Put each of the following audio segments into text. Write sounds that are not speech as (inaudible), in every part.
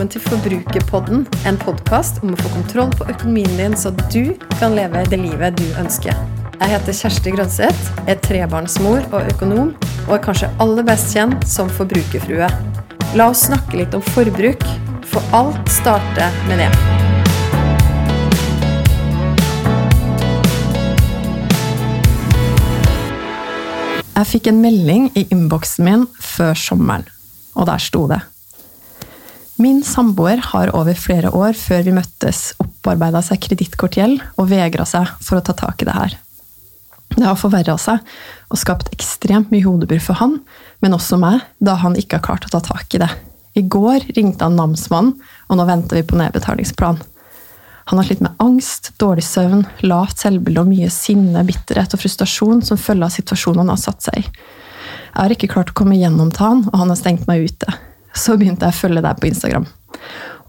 velkommen til Forbrukerpodden, en podkast om å få kontroll på økonomien din, så du kan leve det livet du ønsker. Jeg heter Kjersti Grønseth, er trebarnsmor og økonom, og er kanskje aller best kjent som forbrukerfrue. La oss snakke litt om forbruk, for alt starter med det. Jeg fikk en melding i innboksen min før sommeren, og der sto det Min samboer har over flere år før vi møttes, opparbeida seg kredittkortgjeld og vegra seg for å ta tak i det her. Det har forverra seg og skapt ekstremt mye hodebry for han, men også meg, da han ikke har klart å ta tak i det. I går ringte han namsmannen, og nå venter vi på nedbetalingsplan. Han har slitt med angst, dårlig søvn, lavt selvbilde og mye sinne, bitterhet og frustrasjon som følge av situasjonen han har satt seg i. Jeg har ikke klart å komme gjennom til han, og han har stengt meg ute så begynte jeg å følge deg på Instagram.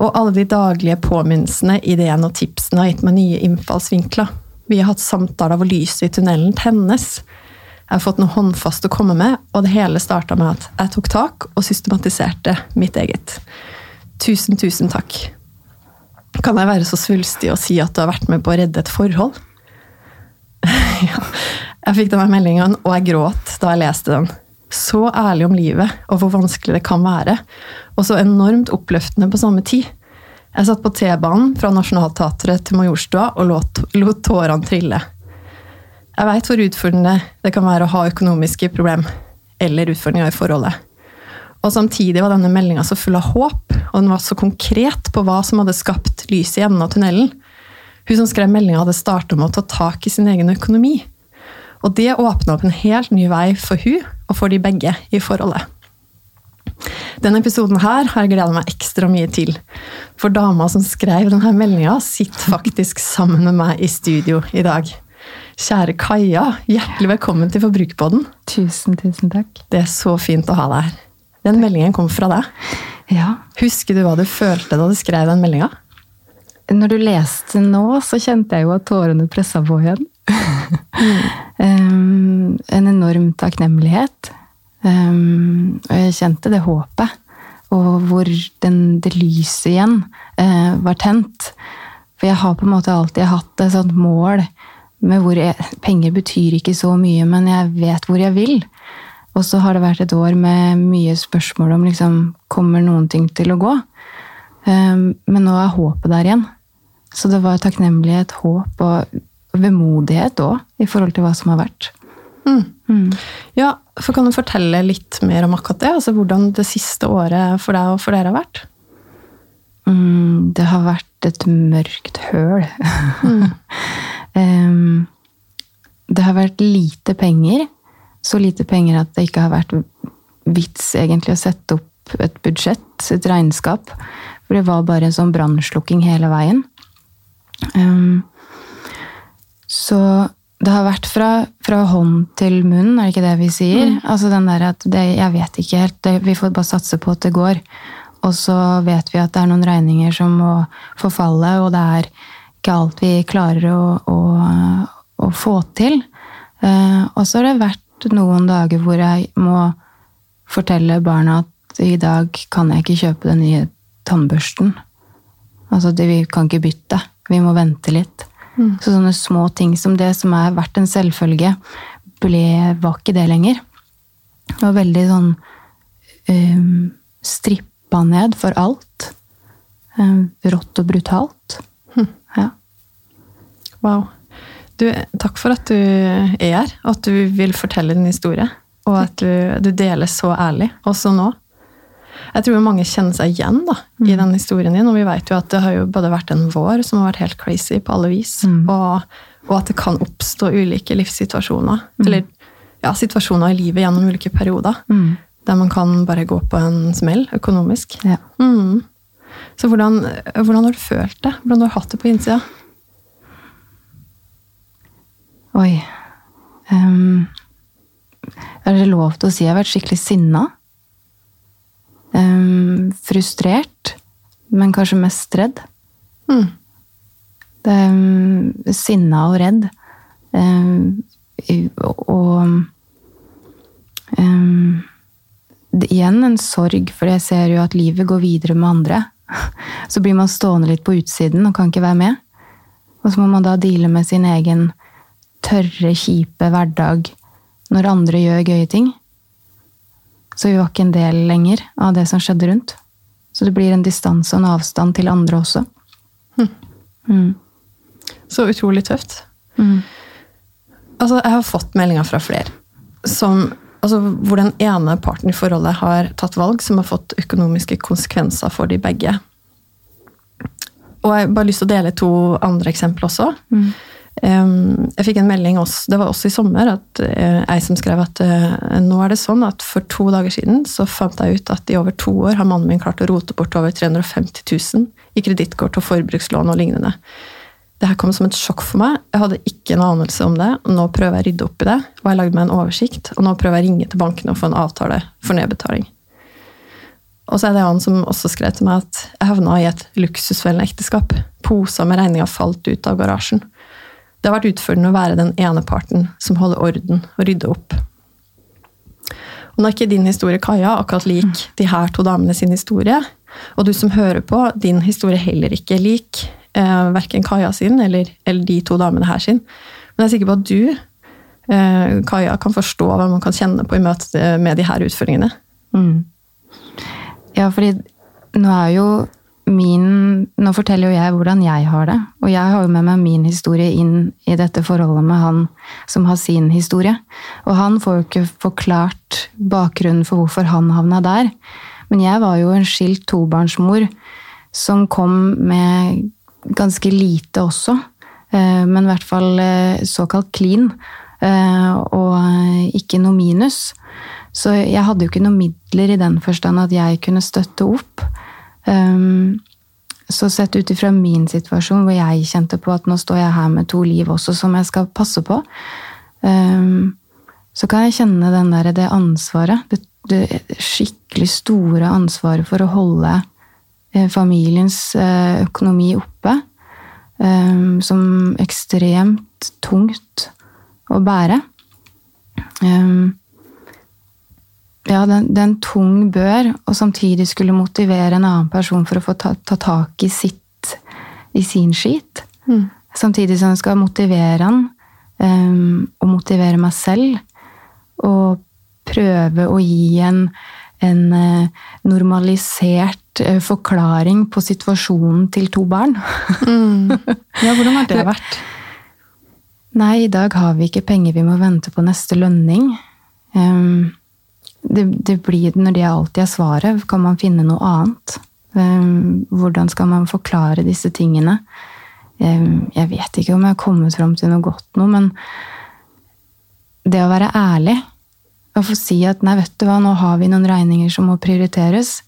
Og alle de daglige påminnelsene, ideene og tipsene har gitt meg nye innfallsvinkler. Vi har hatt samtaler hvor lyset i tunnelen tennes. Jeg har fått noe håndfast å komme med, og det hele starta med at jeg tok tak og systematiserte mitt eget. Tusen, tusen takk. Kan jeg være så svulstig og si at du har vært med på å redde et forhold? (laughs) ja. Jeg fikk denne meldingen, og jeg gråt da jeg leste den så ærlig om livet og hvor vanskelig det kan være, og så enormt oppløftende på samme tid. Jeg satt på T-banen fra Nationaltheatret til Majorstua og lot, lot tårene trille. Jeg veit hvor utfordrende det kan være å ha økonomiske problem eller utfordringer i forholdet. Og samtidig var denne meldinga så full av håp, og den var så konkret på hva som hadde skapt lys i enden av tunnelen. Hun som skrev meldinga, hadde starta med å ta tak i sin egen økonomi. Og det åpna opp en helt ny vei for hun og for de begge i forholdet. Denne episoden her har jeg gleda meg ekstra mye til. For dama som skrev denne meldinga, sitter faktisk sammen med meg i studio i dag. Kjære Kaja, hjertelig velkommen til Forbrukerpodden. Tusen, tusen takk. Det er så fint å ha deg her. Den meldingen kom fra deg. Ja. Husker du hva du følte da du skrev den meldinga? Når du leste nå, så kjente jeg jo at tårene pressa på igjen. Um, (laughs) en enorm takknemlighet. Um, og jeg kjente det håpet. Og hvor den, det lyset igjen uh, var tent. For jeg har på en måte alltid hatt et sånt mål med hvor jeg, Penger betyr ikke så mye, men jeg vet hvor jeg vil. Og så har det vært et år med mye spørsmål om liksom, kommer noen ting til å gå. Um, men nå er håpet der igjen. Så det var takknemlighet, håp og vemodighet òg, i forhold til hva som har vært. Mm. Mm. Ja, for Kan du fortelle litt mer om akkurat det? Altså Hvordan det siste året for deg og for dere har vært? Mm, det har vært et mørkt høl. (laughs) um, det har vært lite penger. Så lite penger at det ikke har vært vits egentlig å sette opp et budsjett, et regnskap. For det var bare en sånn brannslukking hele veien. Um, så det har vært fra, fra, hånd til munn, er det ikke det vi sier? Mm. Altså den der at det, Jeg vet ikke helt. Det, vi får bare satse på at det går. Og så vet vi at det er noen regninger som må forfalle, og det er ikke alt vi klarer å, å, å få til. Eh, og så har det vært noen dager hvor jeg må fortelle barna at i dag kan jeg ikke kjøpe den nye tannbørsten. Altså, det, vi kan ikke bytte. Vi må vente litt. Mm. Så sånne små ting som det som har vært en selvfølge, ble, var ikke det lenger. Det var veldig sånn um, strippa ned for alt. Um, rått og brutalt. Mm. Ja. Wow. Du, takk for at du er her, og at du vil fortelle din historie. Og at du, du deler så ærlig, også nå. Jeg tror mange kjenner seg igjen da, mm. i den historien din. Og vi vet jo at det har jo både vært en vår som har vært helt crazy på alle vis, mm. og, og, at det kan oppstå ulike livssituasjoner. Mm. Eller ja, situasjoner i livet gjennom ulike perioder. Mm. Der man kan bare gå på en smell økonomisk. Ja. Mm. Så hvordan, hvordan, har du følt det? Hvordan har du hatt det på innsida? Oi um, Er det lov til å si jeg har vært skikkelig sinna? Um, frustrert, men kanskje mest redd. Mm. Det, um, sinna og redd. Um, og igjen en sorg, for jeg ser jo at livet går videre med andre. (laughs) Så blir man stående litt på utsiden og kan ikke være med. Og så må man da deale med sin egen tørre, kjipe hverdag når andre gjør gøye ting. Så vi var ikke en del lenger av det som skjedde rundt. Så det blir en distanse og en avstand til andre også. Mm. Så utrolig tøft. Mm. Altså, jeg har fått meldinger fra flere som, altså, hvor den ene parten i forholdet har tatt valg som har fått økonomiske konsekvenser for de begge. Og jeg har bare lyst til å dele to andre eksempler også. Mm. Jeg fikk en melding også, det var også i sommer, at ei jeg som skrev at uh, nå er det sånn at for to dager siden så fant jeg ut at i over to år har mannen min klart å rote bort over 350 000 i kredittkort og forbrukslån og lignende. Det her kom som et sjokk for meg. Jeg hadde ikke en anelse om det. Nå prøver jeg å rydde opp i det, og jeg lagde meg en oversikt. Og nå prøver jeg å ringe til bankene og få en avtale for nedbetaling. Og så er det han som også skrev til meg at jeg havna i et luksusfellende ekteskap. Poser med regninger falt ut av garasjen. Det har vært utfordrende å være den ene parten som holder orden og rydder opp. Og nå er ikke din historie, Kaja, akkurat lik de her to damene sin historie. Og du som hører på, din historie heller ikke lik eh, verken Kaja sin eller, eller, de to damene her sin. Men jeg er sikker på at du, eh, Kaja, kan forstå hva man kan kjenne på i møte med de her utfordringene. Mm. Ja, fordi nå er jo min Nå forteller jo jeg hvordan jeg har det. Og jeg har jo med meg min historie inn i dette forholdet med han som har sin historie. Og han får jo ikke forklart bakgrunnen for hvorfor han havna der. Men jeg var jo en skilt tobarnsmor som kom med ganske lite også. Eh, men i hvert fall eh, såkalt clean. Eh, og ikke noe minus. Så jeg hadde jo ikke noe midler i den forstand at jeg kunne støtte opp. Så sett ut ifra min situasjon, hvor jeg kjente på at nå står jeg her med to liv også som jeg skal passe på, så kan jeg kjenne der, det ansvaret. Det, det skikkelig store ansvaret for å holde familiens økonomi oppe. Um, som ekstremt tungt å bære. Um, ja, det, er en tung bør, og samtidig skulle motivere en annen person for å få ta, ta tak i sitt i sin skit. Mm. Samtidig som jeg skal motivere han, um, og motivere meg selv. Og prøve å gi en, en uh, normalisert uh, forklaring på situasjonen til to barn. mm. (laughs) Ja, hvordan har det vært? Nei, i dag har vi ikke penger, vi må vente på neste lønning. Um, det, det, blir, når det alltid er svaret, kan man finne noe annet. Um, hvordan skal man forklare disse tingene? Um, jeg vet ikke om jeg har kommet fram til noe godt nå, men det å være ærlig og få si at nei, vet du hva, nå har vi noen regninger som må prioriteres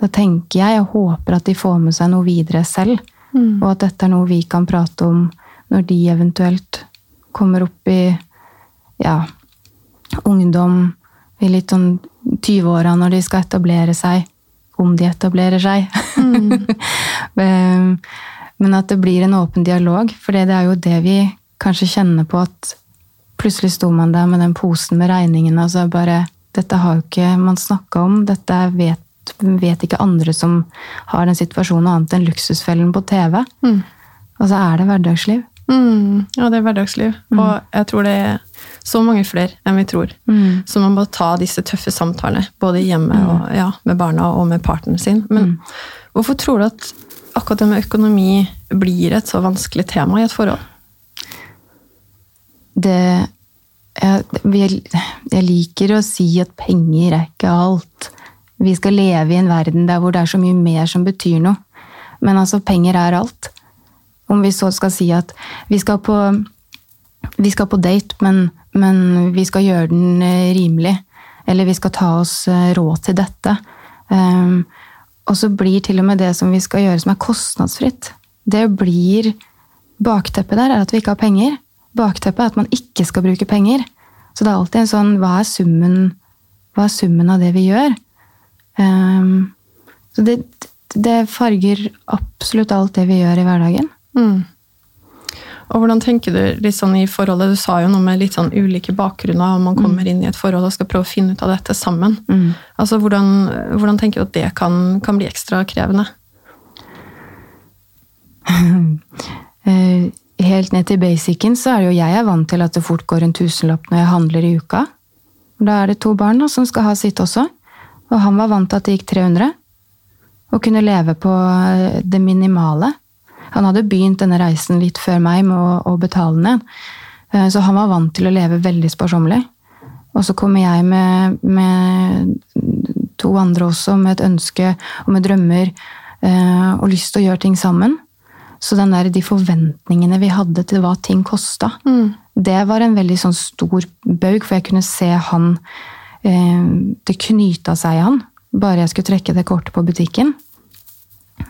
da tenker jeg og håper at de får med seg noe videre selv. Mm. Og at dette er noe vi kan prate om når de eventuelt kommer opp i ja, ungdom, i litt sånn 20-åra når de skal etablere seg. Om de etablerer seg. Mm. (laughs) Men at det blir en åpen dialog, for det er jo det vi kanskje kjenner på at plutselig sto man der med den posen med regningene, og så bare Dette har jo ikke man snakka om, dette vet vet ikke andre som har den situasjonen annet enn luksusfellen på TV. Mm. Og så er det hverdagsliv. Mm. Ja, det er hverdagsliv. Mm. Og jeg tror det er så mange flere enn vi tror. Mm. Så man må ta disse tøffe samtalene, både hjemme mm. og ja, med barna og med partneren sin. Men mm. hvorfor tror du at akkurat det med økonomi blir et så vanskelig tema i et forhold? Det jeg, jeg liker å si at penger er ikke alt. Vi skal leve i en verden der hvor det er så mye mer som betyr noe. Men altså, penger er alt. Om vi så skal si at vi skal på, vi skal på date, men, men, vi skal gjøre den eh, rimelig. Eller vi skal ta oss eh, råd til dette. Um, og så blir til og med det som vi skal gjøre som er kostnadsfritt, det blir Bakteppet der er at vi ikke har penger. Bakteppet er at man ikke skal bruke penger. Så det er alltid en sånn Hva er summen, hva er summen av det vi gjør? Um, så det, det, farger absolutt alt det vi gjør i hverdagen. Mm. Og hvordan tenker du litt sånn i forholdet? Du sa jo noe med litt sånn ulike bakgrunner, og man kommer inn i et forhold og skal prøve å finne ut av dette sammen. Mm. Altså, hvordan, hvordan tenker du at det kan, kan bli ekstra krevende? (laughs) Eh, Helt ned til basicen så er det jo jeg er vant til at det fort går en tusenlapp når jeg handler i uka. Da er det to barn da, som skal ha sitt også. Og han var vant til at det gikk 300. Og kunne leve på eh, det minimale. Han hadde begynt denne reisen litt før meg med å, å betale den. Eh, Så han var vant til å leve veldig sparsommelig. Og så kommer jeg med, med to andre også, med et ønske og med drømmer eh, og lyst til å gjøre ting sammen. Så den der, de forventningene vi hadde til hva ting kosta, det var en veldig sånn stor baug, for jeg kunne se han eh, Det knyta seg i han. Bare jeg skulle trekke det kortet på butikken.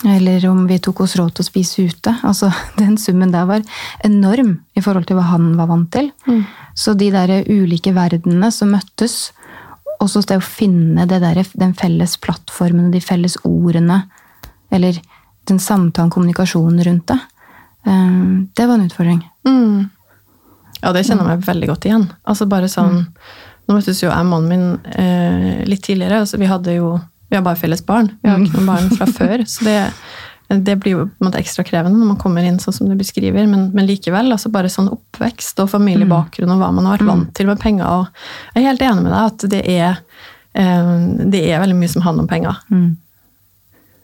Eller om vi tok oss råd til å spise ute. Altså, (laughs) Den summen der var enorm i forhold til hva han var vant til. Så de der ulike verdenene som møttes, og så det å finne det der, den felles plattformen, de felles ordene, eller den samtalen, kommunikasjonen rundt det, eh, det var en utfordring. Mm. Ja, det kjenner jeg meg veldig godt igjen. Altså bare sånn, Nå møttes jo jeg og mannen min eh, litt tidligere. altså Vi hadde jo, vi har bare felles barn. Vi har ikke noen barn fra før. Så det, det blir jo på en måte ekstra krevende når man kommer inn sånn som du beskriver. Men, men likevel, altså bare sånn oppvekst og familiebakgrunn og hva man har vært vant til med penger. og Jeg er helt enig med deg at det er, eh, det er veldig mye som handler om penger.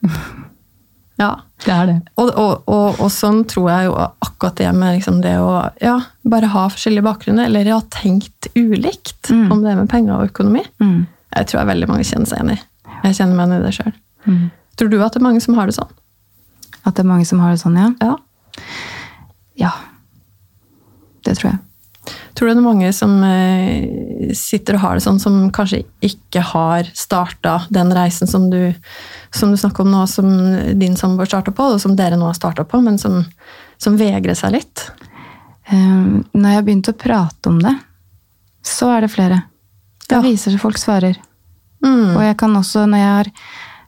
(laughs) Ja. Det er det. Og, og, og, og sånn tror jeg jo akkurat det med liksom det å ja, bare ha forskjellige bakgrunner, eller ha tenkt ulikt Mm. om det med penger og økonomi. Mm. Jeg tror jeg veldig mange kjenner seg igjen i. Jeg kjenner meg igjen i det sjøl. Mm. Tror du at det er mange som har det sånn? At det er mange som har det sånn, ja? Ja. Ja. Det tror jeg. Tror du det er mange som eh, sitter og har det sånn, som kanskje ikke har starta den reisen som du, som du snakker om nå, som din samboer starta på, og som dere nå har starta på, men som, som vegrer seg litt? Um, når jeg har begynt å prate om det, så er det flere. Da Ja. viser seg folk svarer. Mm. Og jeg kan også, når jeg har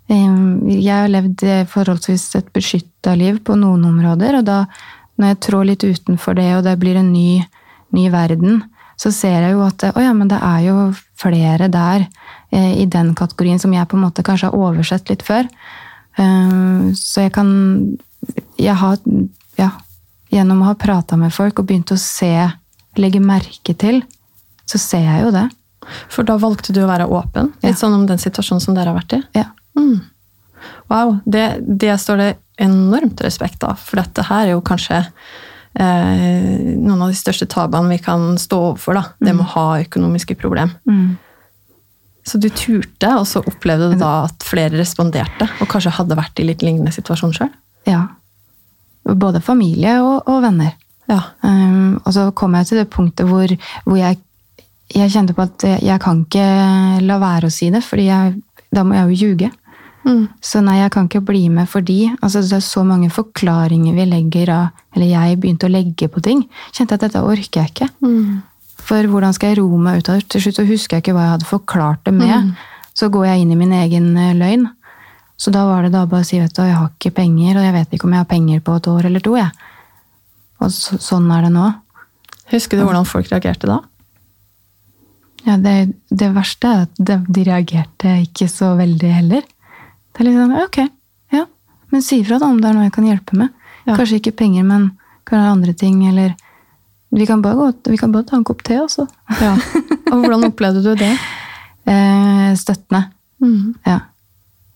Jeg har levd eh, forholdsvis et beskytta liv på noen områder, og da når jeg trår litt utenfor det, og det blir en ny, ny verden, så ser jeg jo at å ja, men det er jo flere der eh, i den kategorien som jeg på en måte kanskje har oversett litt før. Så jeg kan Jeg har Ja, gjennom å ha prata med folk og begynt å se, legge merke til, så ser jeg jo det. For da valgte du å være åpen, litt Ja. sånn om den situasjonen som dere har vært i? Ja. Mm. Wow, det, det står det enormt respekt av, for dette her er jo kanskje eh, noen av de største tabuene vi kan stå overfor, da. Det med å ha økonomiske problemer. Mm. Så du turte, og så opplevde du da at flere responderte, og kanskje hadde vært i litt lignende situasjon sjøl? Ja. Både familie og, og venner. Ja. Um, og så kom jeg til det punktet hvor, hvor jeg, jeg kjente på at jeg, kan ikke la være å si det, fordi da må jeg jo ljuge. Mm. Så nei, jeg kan ikke bli med fordi altså Det er så mange forklaringer vi legger av Eller jeg begynte å legge på ting. Kjente at dette orker jeg ikke. Mm. For hvordan skal jeg roe meg ut av det? Til slutt så husker jeg ikke hva jeg hadde forklart det med. Så går jeg inn i min egen eh, løgn. Så da var det da bare å si vet du, jeg har ikke penger, og jeg vet ikke om jeg har penger på et år eller to. jeg. Og så, sånn er det nå. Husker du hvordan folk reagerte da? Ja, det, det verste er at de, de reagerte ikke så veldig heller. Det er litt sånn, ok, ja, men si ifra om det er noe jeg kan hjelpe med. Ja. Kanskje ikke penger, men kan være andre ting, eller vi kan bare, gå, vi kan bare ta en kopp te, altså. Ja. Og hvordan opplevde du det? (laughs) Eh, støttende. Mm. Ja.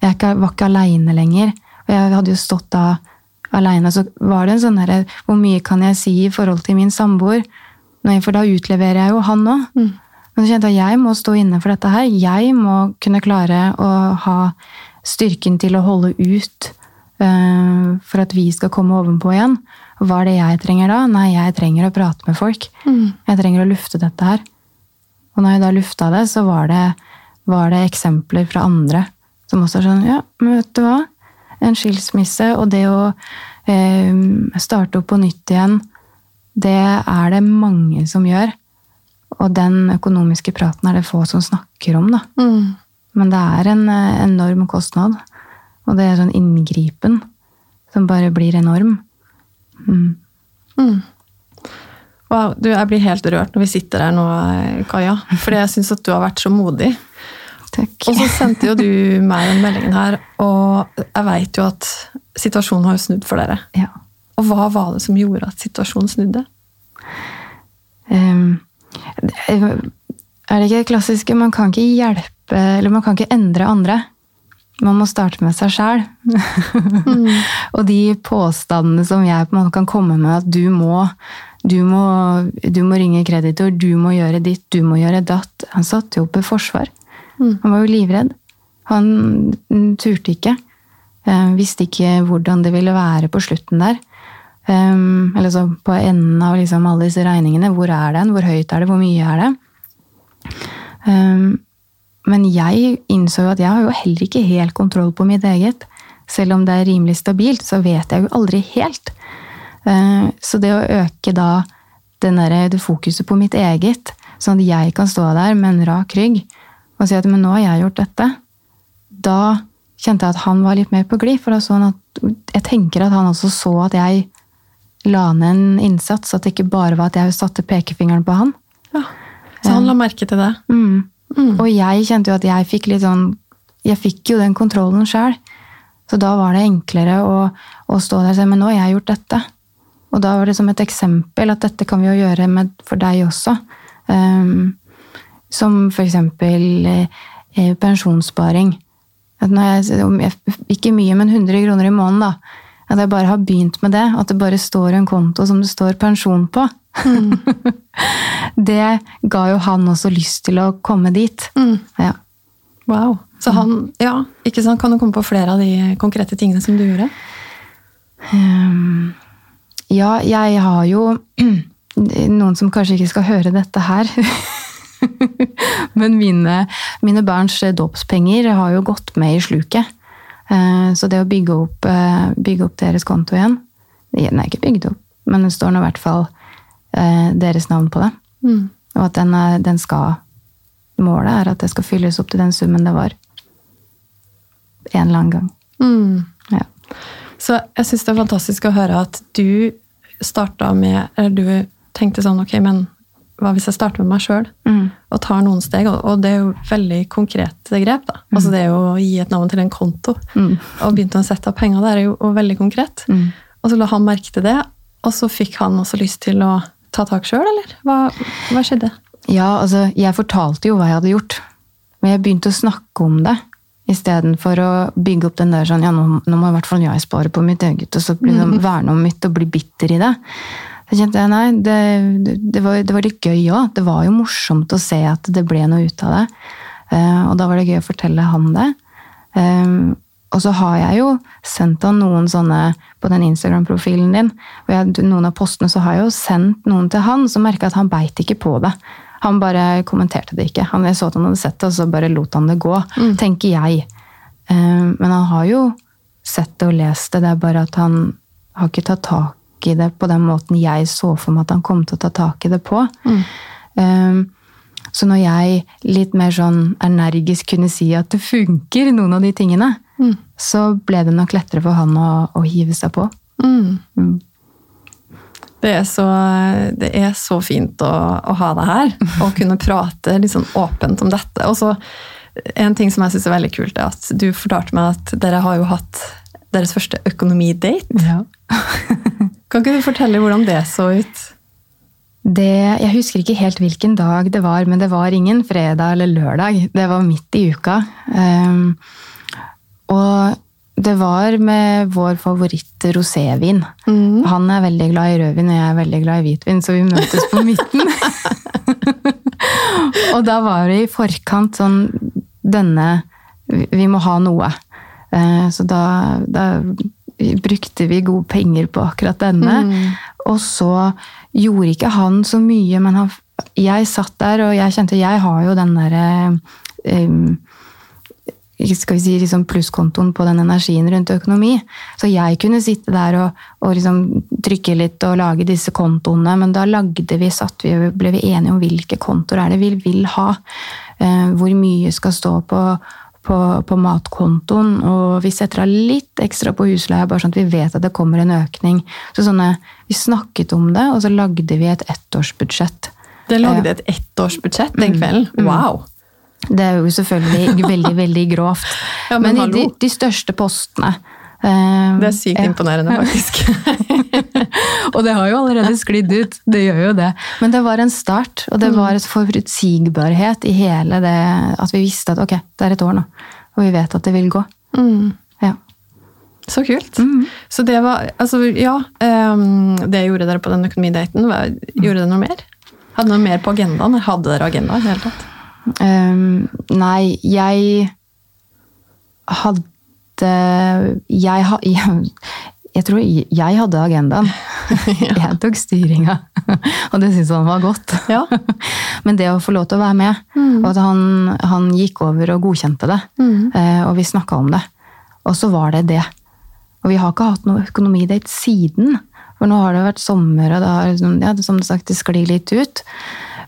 Jeg var ikke aleine lenger. Og jeg hadde jo stått da aleine, så var det en sånn herre Hvor mye kan jeg si i forhold til min samboer? For da utleverer jeg jo han òg. Mm. Men så kjente jeg at jeg må stå inne for dette her. Jeg må kunne klare å ha styrken til å holde ut uh, for at vi skal komme ovenpå igjen. Hva er det jeg trenger da? Nei, jeg trenger å prate med folk. Mm. Jeg trenger å lufte dette her. Og når jeg da lufta det, så var det, var det eksempler fra andre som også er sånn Ja, men vet du hva? En skilsmisse og det å eh, starte opp på nytt igjen, det er det mange som gjør. Og den økonomiske praten er det få som snakker om, da. Mm. Men det er en eh, enorm kostnad. Og det er sånn inngripen som bare blir enorm. Mm. Mm. Wow, du, jeg blir helt rørt når vi sitter her nå, Kaja. Fordi jeg syns at du har vært så modig. (laughs) Takk. Og så sendte jo du meg den meldingen her, og jeg veit jo at situasjonen har jo snudd for dere. Ja. Og hva var det som gjorde at situasjonen snudde? Um, er det ikke det klassiske Man kan ikke hjelpe, eller man kan ikke endre andre. Man må starte med seg sjæl. Mm. (laughs) og de påstandene som jeg på en måte kan komme med, at du må, du må, du må ringe kreditor, du må gjøre ditt, du må gjøre datt Han satte jo opp et forsvar. Mm. Han var jo livredd. Han turte ikke. Eh, visste ikke hvordan det ville være på slutten der. Um, eller så på enden av liksom alle disse regningene. Hvor er den? Hvor høyt er det? Hvor mye er det? Um, men jeg innså jo at jeg har jo heller ikke helt kontroll på mitt eget. Selv om det er rimelig stabilt, så vet jeg jo aldri helt. Uh, så det å øke da der, det fokuset på mitt eget, sånn at jeg kan stå der med en rak rygg og si at men nå har jeg gjort dette, da kjente jeg at han var litt mer på glid. For da så han at jeg tenker at han også så at jeg la ned en innsats. At det ikke bare var at jeg satte pekefingeren på han. Ja, Så han la merke til det? Mm. Mm. Og jeg kjente jo at jeg fikk litt sånn Jeg fikk jo den kontrollen sjøl. Så da var det enklere å, å stå der og si men nå har jeg gjort dette. Og da var det som et eksempel at dette kan vi jo gjøre med, for deg også. Um, som for eksempel eh, pensjonssparing. At når jeg, ikke mye, men 100 kroner i måneden, da. At jeg bare har begynt med det. At det bare står en konto som det står pensjon på. Mm. (laughs) det ga jo han også lyst til å komme dit. Mm. Ja. Wow. Så han, ja, ikke sant? Kan du komme på flere av de konkrete tingene som du gjorde? Um, ja, jeg har jo (clears throat) Noen som kanskje ikke skal høre dette her. (laughs) Men mine, mine barns dåpspenger har jo gått med i sluket. Eh, så det å bygge opp, eh, bygge opp deres konto igjen Den er ikke bygd opp, men det står nå i hvert fall eh, deres navn på det. Mm. Og at den, er, den, skal Målet er at det skal fylles opp til den summen det var en eller annen gang. Mm. Ja. Så jeg syns det er fantastisk å høre at du starta med Eller du tenkte sånn Ok, men hva hvis jeg starter med meg sjøl mm. og tar noen steg? Og det er jo veldig konkrete grep. da. Mm. Altså Det er jo å gi et navn til en konto mm. og begynne å sette av penger Det er jo veldig konkret. Mm. Og så la han merke til det, og så fikk han også lyst til å ta tak sjøl, eller? Hva, hva, skjedde? Ja, altså, jeg fortalte jo hva jeg hadde gjort, men jeg begynte å snakke om det. Istedenfor å bygge opp den der sånn ja, nå, nå må i hvert fall jeg spare på mitt eget, og så liksom, verne om mitt og bli bitter i det. Så kjente jeg nei, det, det, var, det var, litt gøy òg. Det var jo morsomt å se at det ble noe ut av det. Uh, og da var det gøy å fortelle han det. Um, og så har jeg jo sendt han noen sånne på den Instagram-profilen din. og jeg, Noen av postene så har jeg jo sendt noen til han som merka at han beit ikke på det. Han bare kommenterte det ikke. Han, jeg så at han hadde sett det, og så bare lot han det gå. Mm. Tenker jeg. Um, men han har jo sett det og lest det. Det er bare at han har ikke tatt tak i det på den måten jeg så for meg at han kom til å ta tak i det på. Mm. Um, så når jeg litt mer sånn energisk kunne si at det funker, noen av de tingene, mm. så ble det nok lettere for han å, å hive seg på. Mm. mm. Det, er så, det er så, fint å, å ha deg her, (laughs) og kunne prate litt sånn åpent om dette. Og så En ting som jeg syns er veldig kult, er at du fortalte meg at dere har jo hatt deres første økonomidate. Ja. (laughs) Kan ikke du fortelle hvordan det så ut? Det, jeg husker ikke helt hvilken dag det var, men det var ingen fredag eller lørdag. Det var midt i uka. Um, og det var med vår favoritt-rosévin. Mm. Han er veldig glad i rødvin, og jeg er veldig glad i hvitvin, så vi møtes på midten. (laughs) og da var det i forkant sånn Denne Vi må ha noe. Uh, så da, da brukte vi gode penger på akkurat denne. Mm. Og så gjorde ikke han så mye, men han, jeg satt der, og jeg kjente Jeg har jo den derre um, skal vi si, liksom plusskontoen på den energien rundt økonomi. Så jeg kunne sitte der og, og liksom trykke litt og lage disse kontoene, men da lagde vi, satt vi, ble vi enige om hvilke kontoer er det vi vil ha. Uh, hvor mye skal stå på, på, på matkontoen, og vi setter av litt ekstra på husleia, bare sånn at vi vet at det kommer en økning. Så sånne, Vi snakket om det, og så lagde vi et ettårsbudsjett. Det lagde et ettårsbudsjett den Mm. kvelden. Wow! Det er jo selvfølgelig veldig, veldig grovt. Ja, men men de, de største postene eh, Det er sykt ja. imponerende, faktisk. (laughs) Og det har jo allerede sklidd ut. Det gjør jo det. Men det var en start, og det var et forutsigbarhet i hele det At vi visste at ok, det er et år nå, og vi vet at det vil gå. Mm. Ja. Så kult. Mm. Så det var Altså, ja. ehm, det gjorde dere på den økonomidaten. Gjorde dere noe mer? Hadde dere noe mer på agendaen? Hadde dere agenda i det hele tatt? Um, nei, jeg hadde Jeg, ha, (laughs) jeg, jeg tror jeg hadde agendaen. (laughs) Jeg tok styringa, (laughs) og det syntes han var godt. Ja. Men det å få lov til å være med, og at han, han gikk over og godkjente det, Mm. eh, og vi snakka om det, og så var det det. Og vi har ikke hatt noe økonomidate siden. For nå har det vært sommer, og det har ja, det, som sagt, det sklir litt ut.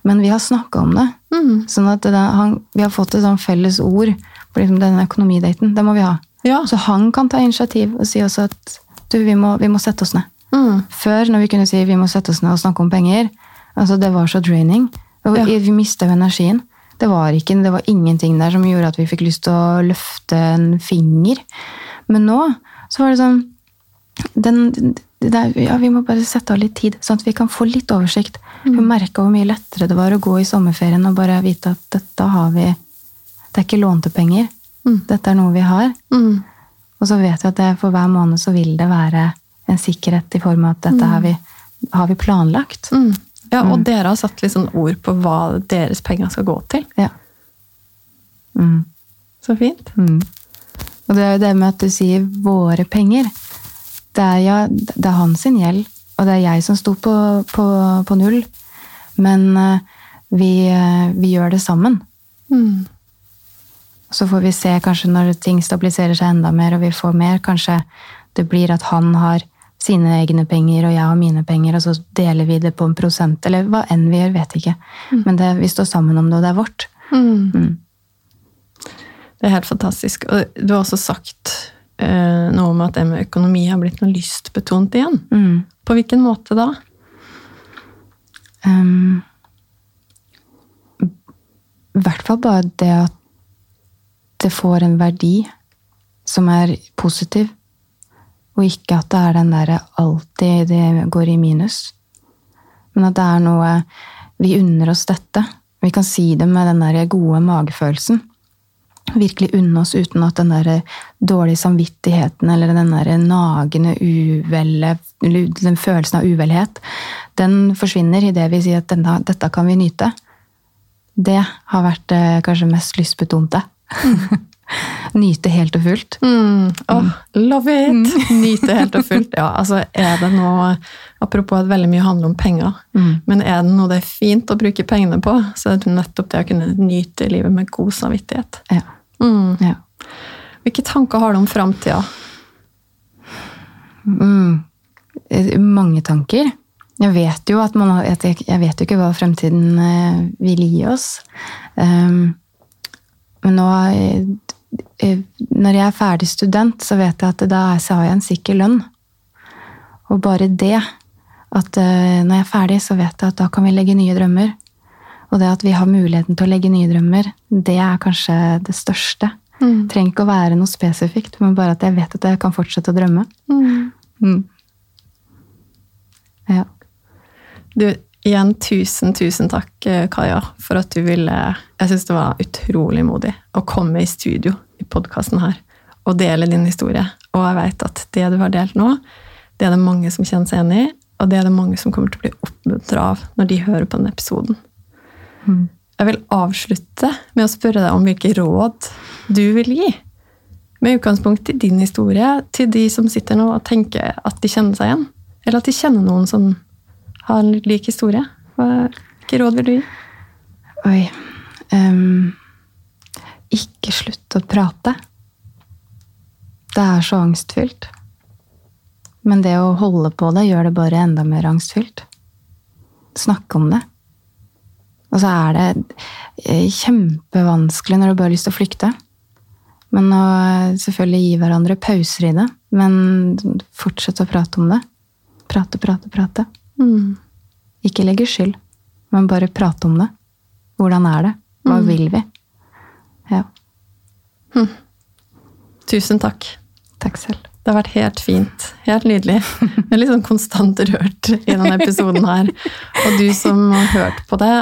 Men vi har snakka om det. Mm. Sånn at det, han, vi har fått et sånn felles ord for liksom denne økonomidaten. Det må vi ha. Ja. Så han kan ta initiativ og si også at du, vi må, vi må sette oss ned. Mm. Før, når vi kunne si vi må sette oss ned og snakke om penger, altså det var så draining. Ja. Vi mista jo energien. Det var, ikke, det var ingenting der som gjorde at vi fikk lyst til å løfte en finger. Men nå så var det sånn den, der, ja, Vi må bare sette av litt tid, sånn at vi kan få litt oversikt. Vi merka hvor mye lettere det var å gå i sommerferien og bare vite at dette har vi Det er ikke lånte penger. Mm. Dette er noe vi har. Mm. Og så vet vi at det, for hver måned så vil det være en sikkerhet i form av at dette har, vi, har vi planlagt. Mm. Ja, og dere har satt litt sånn ord på hva deres penger skal gå til. Ja. Mm. Så fint. Mm. Og det er jo det med at du sier 'våre penger'. Det er, ja, det er hans sin gjeld, og det er jeg som sto på, på, på null. Men eh, vi, eh, vi gjør det sammen. Mm. Så får vi se kanskje når ting stabiliserer seg enda mer, og vi får mer, kanskje det blir at han har sine egne penger, og jeg har mine penger, og så deler vi det på en prosent, eller hva enn vi gjør, vet ikke. Men det, vi står sammen om det, og det er vårt. Mm. Mm. Det er helt fantastisk. Og du har også sagt eh, noe om at det med økonomi har blitt noe lystbetont igjen. Mm. På hvilken måte da? Um, I hvert fall bare det at det får en verdi som er positiv, og ikke at det er den derre alltid det går i minus. Men at det er noe Vi unner oss dette. Vi kan si det med den der gode magefølelsen. Virkelig unne oss uten at den der dårlige samvittigheten eller den der nagende uvelle, den følelsen av uvelhet, den forsvinner idet vi sier at denne, dette kan vi nyte. Det har vært eh, kanskje mest lystbetonte. (laughs) Nyte helt og fullt. Mm. Oh, love it! (laughs) Nyte helt og fullt. Ja, altså er det noe Apropos at veldig mye handler om penger. Mm. Men er det noe det er fint å bruke pengene på, så er det nettopp det å kunne nyte livet med god samvittighet. Ja. Mm. ja. Hvilke tanker har du om framtida? Mm. Eh, Mange tanker. Jeg vet jo at man jeg vet jo ikke hva fremtiden eh, vil gi oss. Um, men nå eh, eh, Når jeg er ferdig student, så vet jeg at da har jeg en sikker lønn. Og bare det at eh, når jeg er ferdig, så vet jeg at da kan vi legge nye drømmer. Og det at vi har muligheten til å legge nye drømmer, det er kanskje det største. Mm. Trenger ikke å være noe spesifikt, men bare at jeg vet at jeg kan fortsette å drømme. Mm. Mm. Ja. Du, igjen tusen, tusen takk, eh, Kaja, for at du ville Jeg syns det var utrolig modig å komme i studio i podkasten her og dele din historie. Og jeg vet at det du har delt nå, det er det mange som kjenner seg igjen i, og det er det mange som kommer til å bli oppmuntra av når de hører på denne episoden. Mm. Jeg vil avslutte med å spørre deg om hvilke råd du vil gi. Med utgangspunkt i din historie, til de som sitter nå og tenker at de kjenner seg igjen. Eller at de kjenner noen som har en lik historie. Hvilke råd vil du gi? Oi. um, ikke slutt å prate. Det er så angstfylt. Men det å holde på det gjør det bare enda mer angstfylt. Snakke om det. Og så er det eh, kjempevanskelig når du bare har lyst til å flykte. Men å eh, selvfølgelig gi hverandre pauser i det. Men fortsette å prate om det. Prate, prate, prate. Mm. Ikke legge skyld, men bare prate om det. Hvordan er det? Hva vil vi? Ja. Tusen takk. Takk selv. Det har vært helt fint. Helt nydelig. Jeg er litt sånn konstant rørt i denne episoden her. Og du som har hørt på det,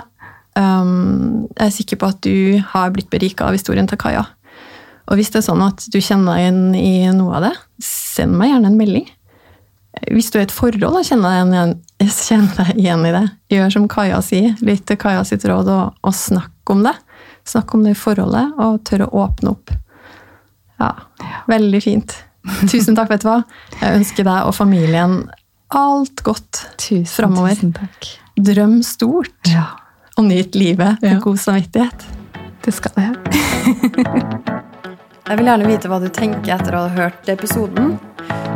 um, jeg er sikker på at du har blitt berika av historien til Kaja. Og hvis det er sånn at du kjenner deg igjen i noe av det, send meg gjerne en melding. Hvis du er i et forhold og kjenner deg igjen, kjenner deg igjen i det, gjør som Kaja sier. Lytt til Kaja sitt råd og, og snakk om det. Snakk om det i forholdet, og tør å åpne opp. Ja, veldig fint. Tusen takk, vet du hva. Jeg ønsker deg og familien alt godt Tusen, framover. tusen takk. Drøm stort, Ja, og nyt livet med Ja. god samvittighet. det skal jeg. (laughs) Jeg vil gjerne vite hva du tenker etter å ha hørt episoden.